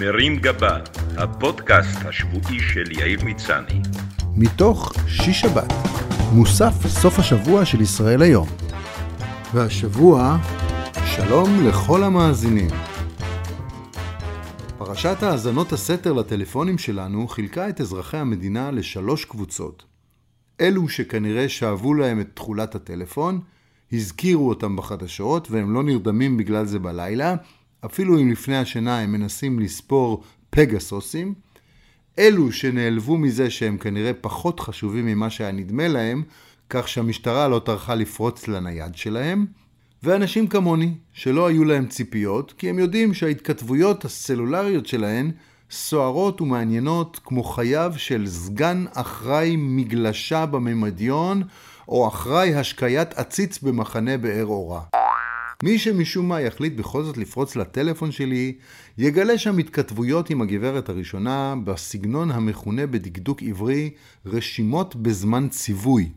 מרים גבה, הפודקאסט השבועי של יאיר מצני. מתוך שיש שבת, מוסף סוף השבוע של ישראל היום. והשבוע, שלום לכל המאזינים. פרשת האזנות הסתר לטלפונים שלנו חילקה את אזרחי המדינה לשלוש קבוצות. אלו שכנראה שאבו להם את תכולת הטלפון, הזכירו אותם בחדשות והם לא נרדמים בגלל זה בלילה, אפילו אם לפני השינה הם מנסים לספור פגסוסים. אלו שנעלבו מזה שהם כנראה פחות חשובים ממה שהיה נדמה להם, כך שהמשטרה לא טרחה לפרוץ לנייד שלהם. ואנשים כמוני, שלא היו להם ציפיות, כי הם יודעים שההתכתבויות הסלולריות שלהן סוערות ומעניינות כמו חייו של סגן אחראי מגלשה בממדיון, או אחראי השקיית עציץ במחנה באר אורה. מי שמשום מה יחליט בכל זאת לפרוץ לטלפון שלי, יגלה שם התכתבויות עם הגברת הראשונה בסגנון המכונה בדקדוק עברי רשימות בזמן ציווי.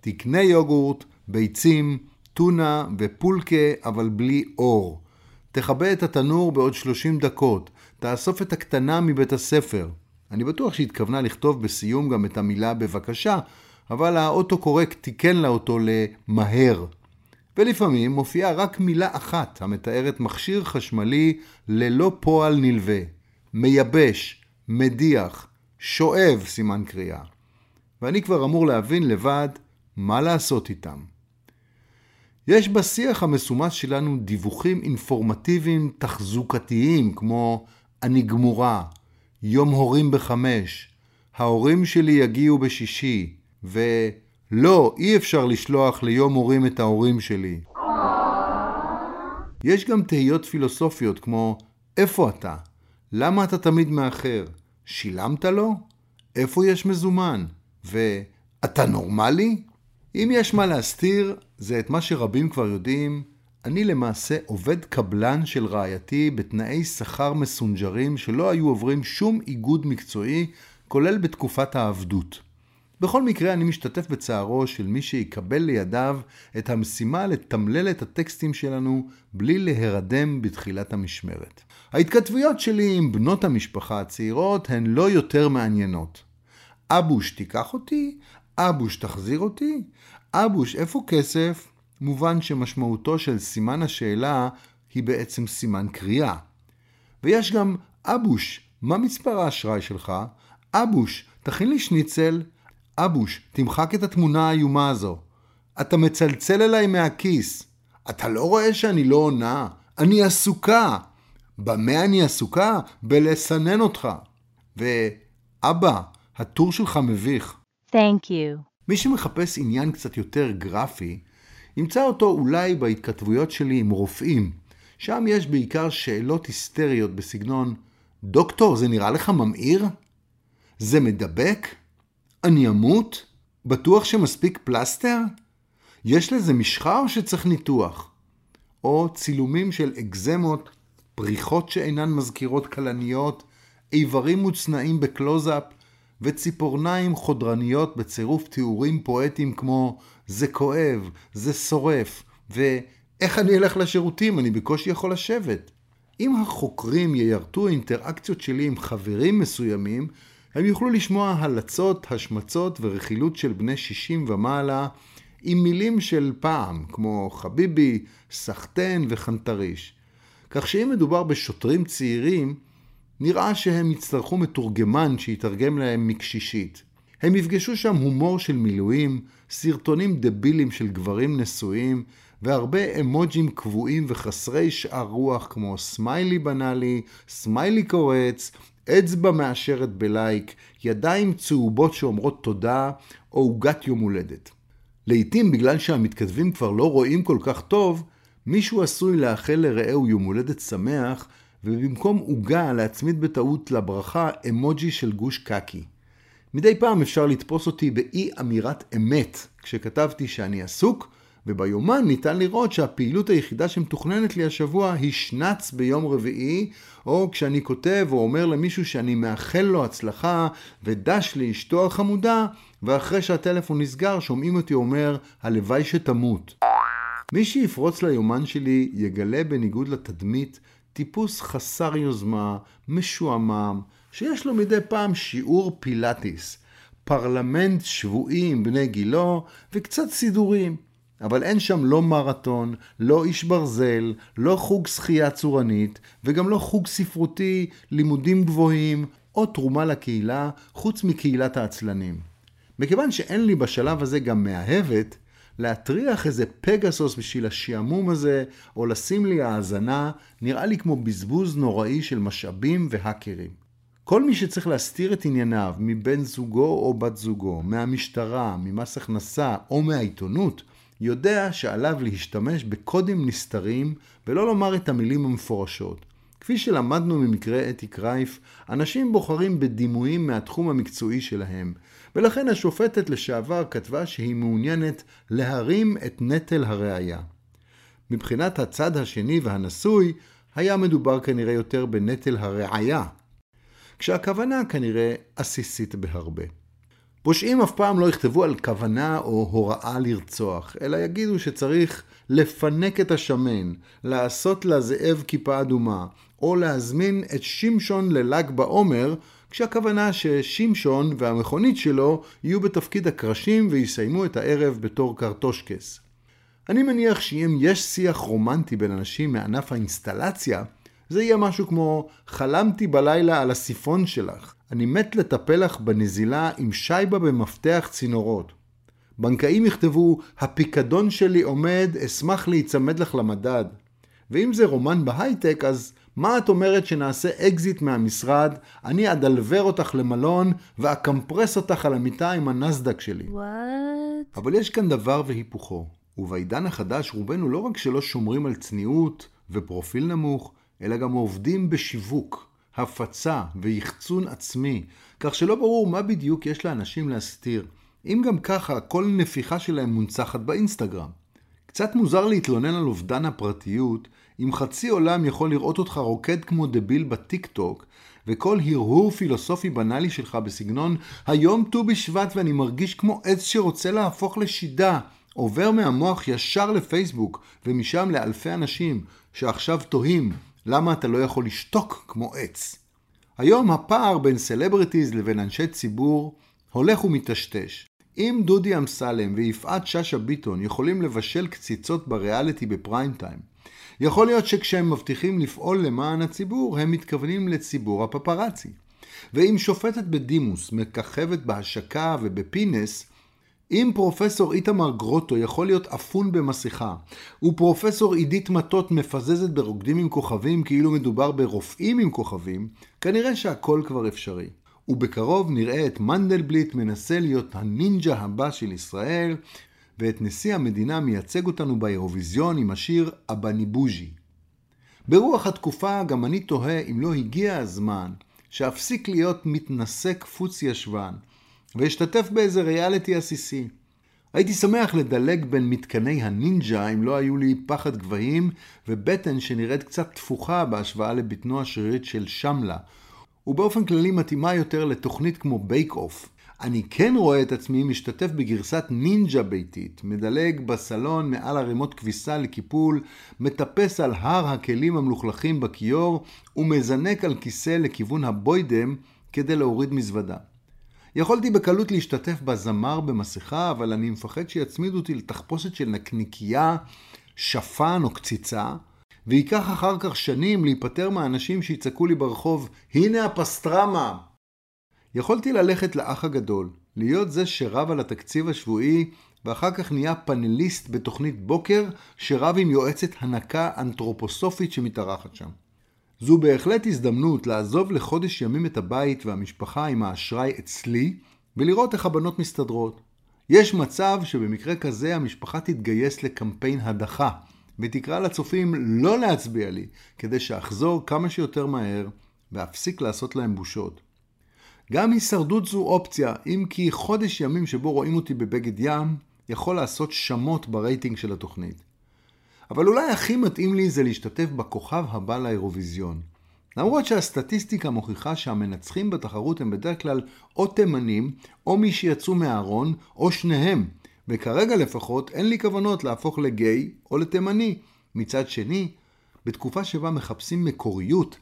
תקנה יוגורט, ביצים, טונה ופולקה אבל בלי אור. תכבה את התנור בעוד 30 דקות. תאסוף את הקטנה מבית הספר. אני בטוח שהתכוונה לכתוב בסיום גם את המילה בבקשה, אבל האוטו-קורקט תיקן לה אותו למהר. ולפעמים מופיעה רק מילה אחת המתארת מכשיר חשמלי ללא פועל נלווה. מייבש, מדיח, שואב, סימן קריאה. ואני כבר אמור להבין לבד מה לעשות איתם. יש בשיח המסומס שלנו דיווחים אינפורמטיביים תחזוקתיים כמו אני גמורה, יום הורים בחמש, ההורים שלי יגיעו בשישי, ולא, אי אפשר לשלוח ליום הורים את ההורים שלי. יש גם תהיות פילוסופיות כמו איפה אתה? למה אתה תמיד מאחר? שילמת לו? איפה יש מזומן? ואתה נורמלי? אם יש מה להסתיר, זה את מה שרבים כבר יודעים. אני למעשה עובד קבלן של רעייתי בתנאי שכר מסונג'רים שלא היו עוברים שום איגוד מקצועי, כולל בתקופת העבדות. בכל מקרה, אני משתתף בצערו של מי שיקבל לידיו את המשימה לתמלל את הטקסטים שלנו בלי להירדם בתחילת המשמרת. ההתכתבויות שלי עם בנות המשפחה הצעירות הן לא יותר מעניינות. אבוש תיקח אותי, אבוש תחזיר אותי, אבוש איפה כסף? מובן שמשמעותו של סימן השאלה היא בעצם סימן קריאה. ויש גם אבוש, מה מספר האשראי שלך? אבוש, תכין לי שניצל. אבוש, תמחק את התמונה האיומה הזו. אתה מצלצל אליי מהכיס. אתה לא רואה שאני לא עונה? אני עסוקה. במה אני עסוקה? בלסנן אותך. ואבא, הטור שלך מביך. Thank you. מי שמחפש עניין קצת יותר גרפי, ימצא אותו אולי בהתכתבויות שלי עם רופאים. שם יש בעיקר שאלות היסטריות בסגנון דוקטור, זה נראה לך ממאיר? זה מדבק? אני אמות? בטוח שמספיק פלסטר? יש לזה משחה או שצריך ניתוח? או צילומים של אקזמות, פריחות שאינן מזכירות כלניות, איברים מוצנעים בקלוזאפ, וציפורניים חודרניות בצירוף תיאורים פואטיים כמו זה כואב, זה שורף, ואיך אני אלך לשירותים, אני בקושי יכול לשבת. אם החוקרים יירטו אינטראקציות שלי עם חברים מסוימים, הם יוכלו לשמוע הלצות, השמצות ורכילות של בני 60 ומעלה, עם מילים של פעם, כמו חביבי, סחטן וחנטריש. כך שאם מדובר בשוטרים צעירים, נראה שהם יצטרכו מתורגמן שיתרגם להם מקשישית. הם יפגשו שם הומור של מילואים, סרטונים דבילים של גברים נשואים, והרבה אמוג'ים קבועים וחסרי שאר רוח כמו סמיילי בנאלי, סמיילי קורץ, אצבע מאשרת בלייק, ידיים צהובות שאומרות תודה, או עוגת יום הולדת. לעתים בגלל שהמתכתבים כבר לא רואים כל כך טוב, מישהו עשוי לאחל לרעהו יום הולדת שמח, ובמקום עוגה להצמיד בטעות לברכה אמוג'י של גוש קקי. מדי פעם אפשר לתפוס אותי באי אמירת אמת כשכתבתי שאני עסוק, וביומן ניתן לראות שהפעילות היחידה שמתוכננת לי השבוע היא שנץ ביום רביעי, או כשאני כותב או אומר למישהו שאני מאחל לו הצלחה ודש לאשתו החמודה, ואחרי שהטלפון נסגר שומעים אותי אומר הלוואי שתמות. מי שיפרוץ ליומן שלי יגלה בניגוד לתדמית טיפוס חסר יוזמה, משועמם, שיש לו מדי פעם שיעור פילאטיס, פרלמנט שבועי עם בני גילו וקצת סידורים. אבל אין שם לא מרתון, לא איש ברזל, לא חוג שחייה צורנית, וגם לא חוג ספרותי, לימודים גבוהים, או תרומה לקהילה, חוץ מקהילת העצלנים. מכיוון שאין לי בשלב הזה גם מאהבת, להטריח איזה פגסוס בשביל השעמום הזה, או לשים לי האזנה, נראה לי כמו בזבוז נוראי של משאבים והאקרים. כל מי שצריך להסתיר את ענייניו מבן זוגו או בת זוגו, מהמשטרה, ממס הכנסה או מהעיתונות, יודע שעליו להשתמש בקודים נסתרים ולא לומר את המילים המפורשות. כפי שלמדנו ממקרה אתי קרייף, אנשים בוחרים בדימויים מהתחום המקצועי שלהם, ולכן השופטת לשעבר כתבה שהיא מעוניינת להרים את נטל הראייה. מבחינת הצד השני והנשוי, היה מדובר כנראה יותר בנטל הראייה, כשהכוונה כנראה עסיסית בהרבה. פושעים אף פעם לא יכתבו על כוונה או הוראה לרצוח, אלא יגידו שצריך לפנק את השמן, לעשות לזאב כיפה אדומה, או להזמין את שמשון לל"ג בעומר, כשהכוונה ששמשון והמכונית שלו יהיו בתפקיד הקרשים ויסיימו את הערב בתור קרטושקס. אני מניח שאם יש שיח רומנטי בין אנשים מענף האינסטלציה, זה יהיה משהו כמו חלמתי בלילה על הסיפון שלך, אני מת לטפל לך בנזילה עם שייבה ומפתח צינורות. בנקאים יכתבו, הפיקדון שלי עומד, אשמח להיצמד לך למדד. ואם זה רומן בהייטק, אז מה את אומרת שנעשה אקזיט מהמשרד, אני אדלבר אותך למלון ואקמפרס אותך על המיטה עם הנאסד"ק שלי. What? אבל יש כאן דבר והיפוכו, ובעידן החדש רובנו לא רק שלא שומרים על צניעות ופרופיל נמוך, אלא גם עובדים בשיווק, הפצה ויחצון עצמי, כך שלא ברור מה בדיוק יש לאנשים להסתיר. אם גם ככה, כל נפיחה שלהם מונצחת באינסטגרם. קצת מוזר להתלונן על אובדן הפרטיות, אם חצי עולם יכול לראות אותך רוקד כמו דביל בטיק טוק, וכל הרהור פילוסופי בנאלי שלך בסגנון היום ט"ו בשבט ואני מרגיש כמו עץ שרוצה להפוך לשידה, עובר מהמוח ישר לפייסבוק, ומשם לאלפי אנשים שעכשיו תוהים למה אתה לא יכול לשתוק כמו עץ. היום הפער בין סלבריטיז לבין אנשי ציבור הולך ומטשטש. אם דודי אמסלם ויפעת שאשא ביטון יכולים לבשל קציצות בריאליטי בפריים טיים, יכול להיות שכשהם מבטיחים לפעול למען הציבור, הם מתכוונים לציבור הפפרצי. ואם שופטת בדימוס מככבת בהשקה ובפינס, אם פרופסור איתמר גרוטו יכול להיות אפון במסכה, ופרופסור עידית מטות מפזזת ברוקדים עם כוכבים כאילו מדובר ברופאים עם כוכבים, כנראה שהכל כבר אפשרי. ובקרוב נראה את מנדלבליט מנסה להיות הנינג'ה הבא של ישראל, ואת נשיא המדינה מייצג אותנו באירוויזיון עם השיר אבני. ברוח התקופה גם אני תוהה אם לא הגיע הזמן שאפסיק להיות מתנשא קפוץ ישבן, ואשתתף באיזה ריאליטי עסיסי. הייתי שמח לדלג בין מתקני הנינג'ה אם לא היו לי פחד גבהים ובטן שנראית קצת תפוחה בהשוואה לבטנו השרירית של שמלה, ובאופן כללי מתאימה יותר לתוכנית כמו Bake Off. אני כן רואה את עצמי משתתף בגרסת נינג'ה ביתית, מדלג בסלון מעל ערימות כביסה לקיפול, מטפס על הר הכלים המלוכלכים בכיור ומזנק על כיסא לכיוון הבוידם כדי להוריד מזוודה. יכולתי בקלות להשתתף בזמר במסכה, אבל אני מפחד שיצמידו אותי לתחפושת של נקניקייה, שפן או קציצה, וייקח אחר כך שנים להיפטר מהאנשים שיצעקו לי ברחוב, הנה הפסטרמה! יכולתי ללכת לאח הגדול, להיות זה שרב על התקציב השבועי, ואחר כך נהיה פאנליסט בתוכנית בוקר, שרב עם יועצת הנקה אנתרופוסופית שמתארחת שם. זו בהחלט הזדמנות לעזוב לחודש ימים את הבית והמשפחה עם האשראי אצלי, ולראות איך הבנות מסתדרות. יש מצב שבמקרה כזה המשפחה תתגייס לקמפיין הדחה, ותקרא לצופים לא להצביע לי, כדי שאחזור כמה שיותר מהר, ואפסיק לעשות להם בושות. גם הישרדות זו אופציה, אם כי חודש ימים שבו רואים אותי בבגד ים, יכול לעשות שמות ברייטינג של התוכנית. אבל אולי הכי מתאים לי זה להשתתף בכוכב הבא לאירוויזיון. למרות שהסטטיסטיקה מוכיחה שהמנצחים בתחרות הם בדרך כלל או תימנים, או מי שיצאו מהארון, או שניהם, וכרגע לפחות אין לי כוונות להפוך לגיי או לתימני. מצד שני, בתקופה שבה מחפשים מקוריות,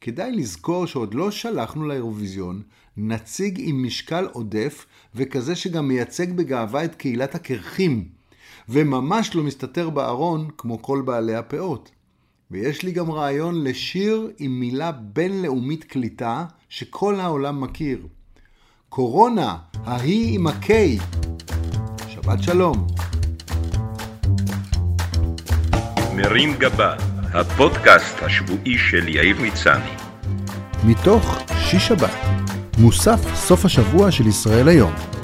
כדאי לזכור שעוד לא שלחנו לאירוויזיון נציג עם משקל עודף וכזה שגם מייצג בגאווה את קהילת הקרחים, וממש לא מסתתר בארון כמו כל בעלי הפאות. ויש לי גם רעיון לשיר עם מילה בינלאומית קליטה שכל העולם מכיר. קורונה, ההיא עם ה-K. שבת שלום. מרים גבה, הפודקאסט השבועי של יאיר מצני. מתוך שיש שבת, מוסף סוף השבוע של ישראל היום.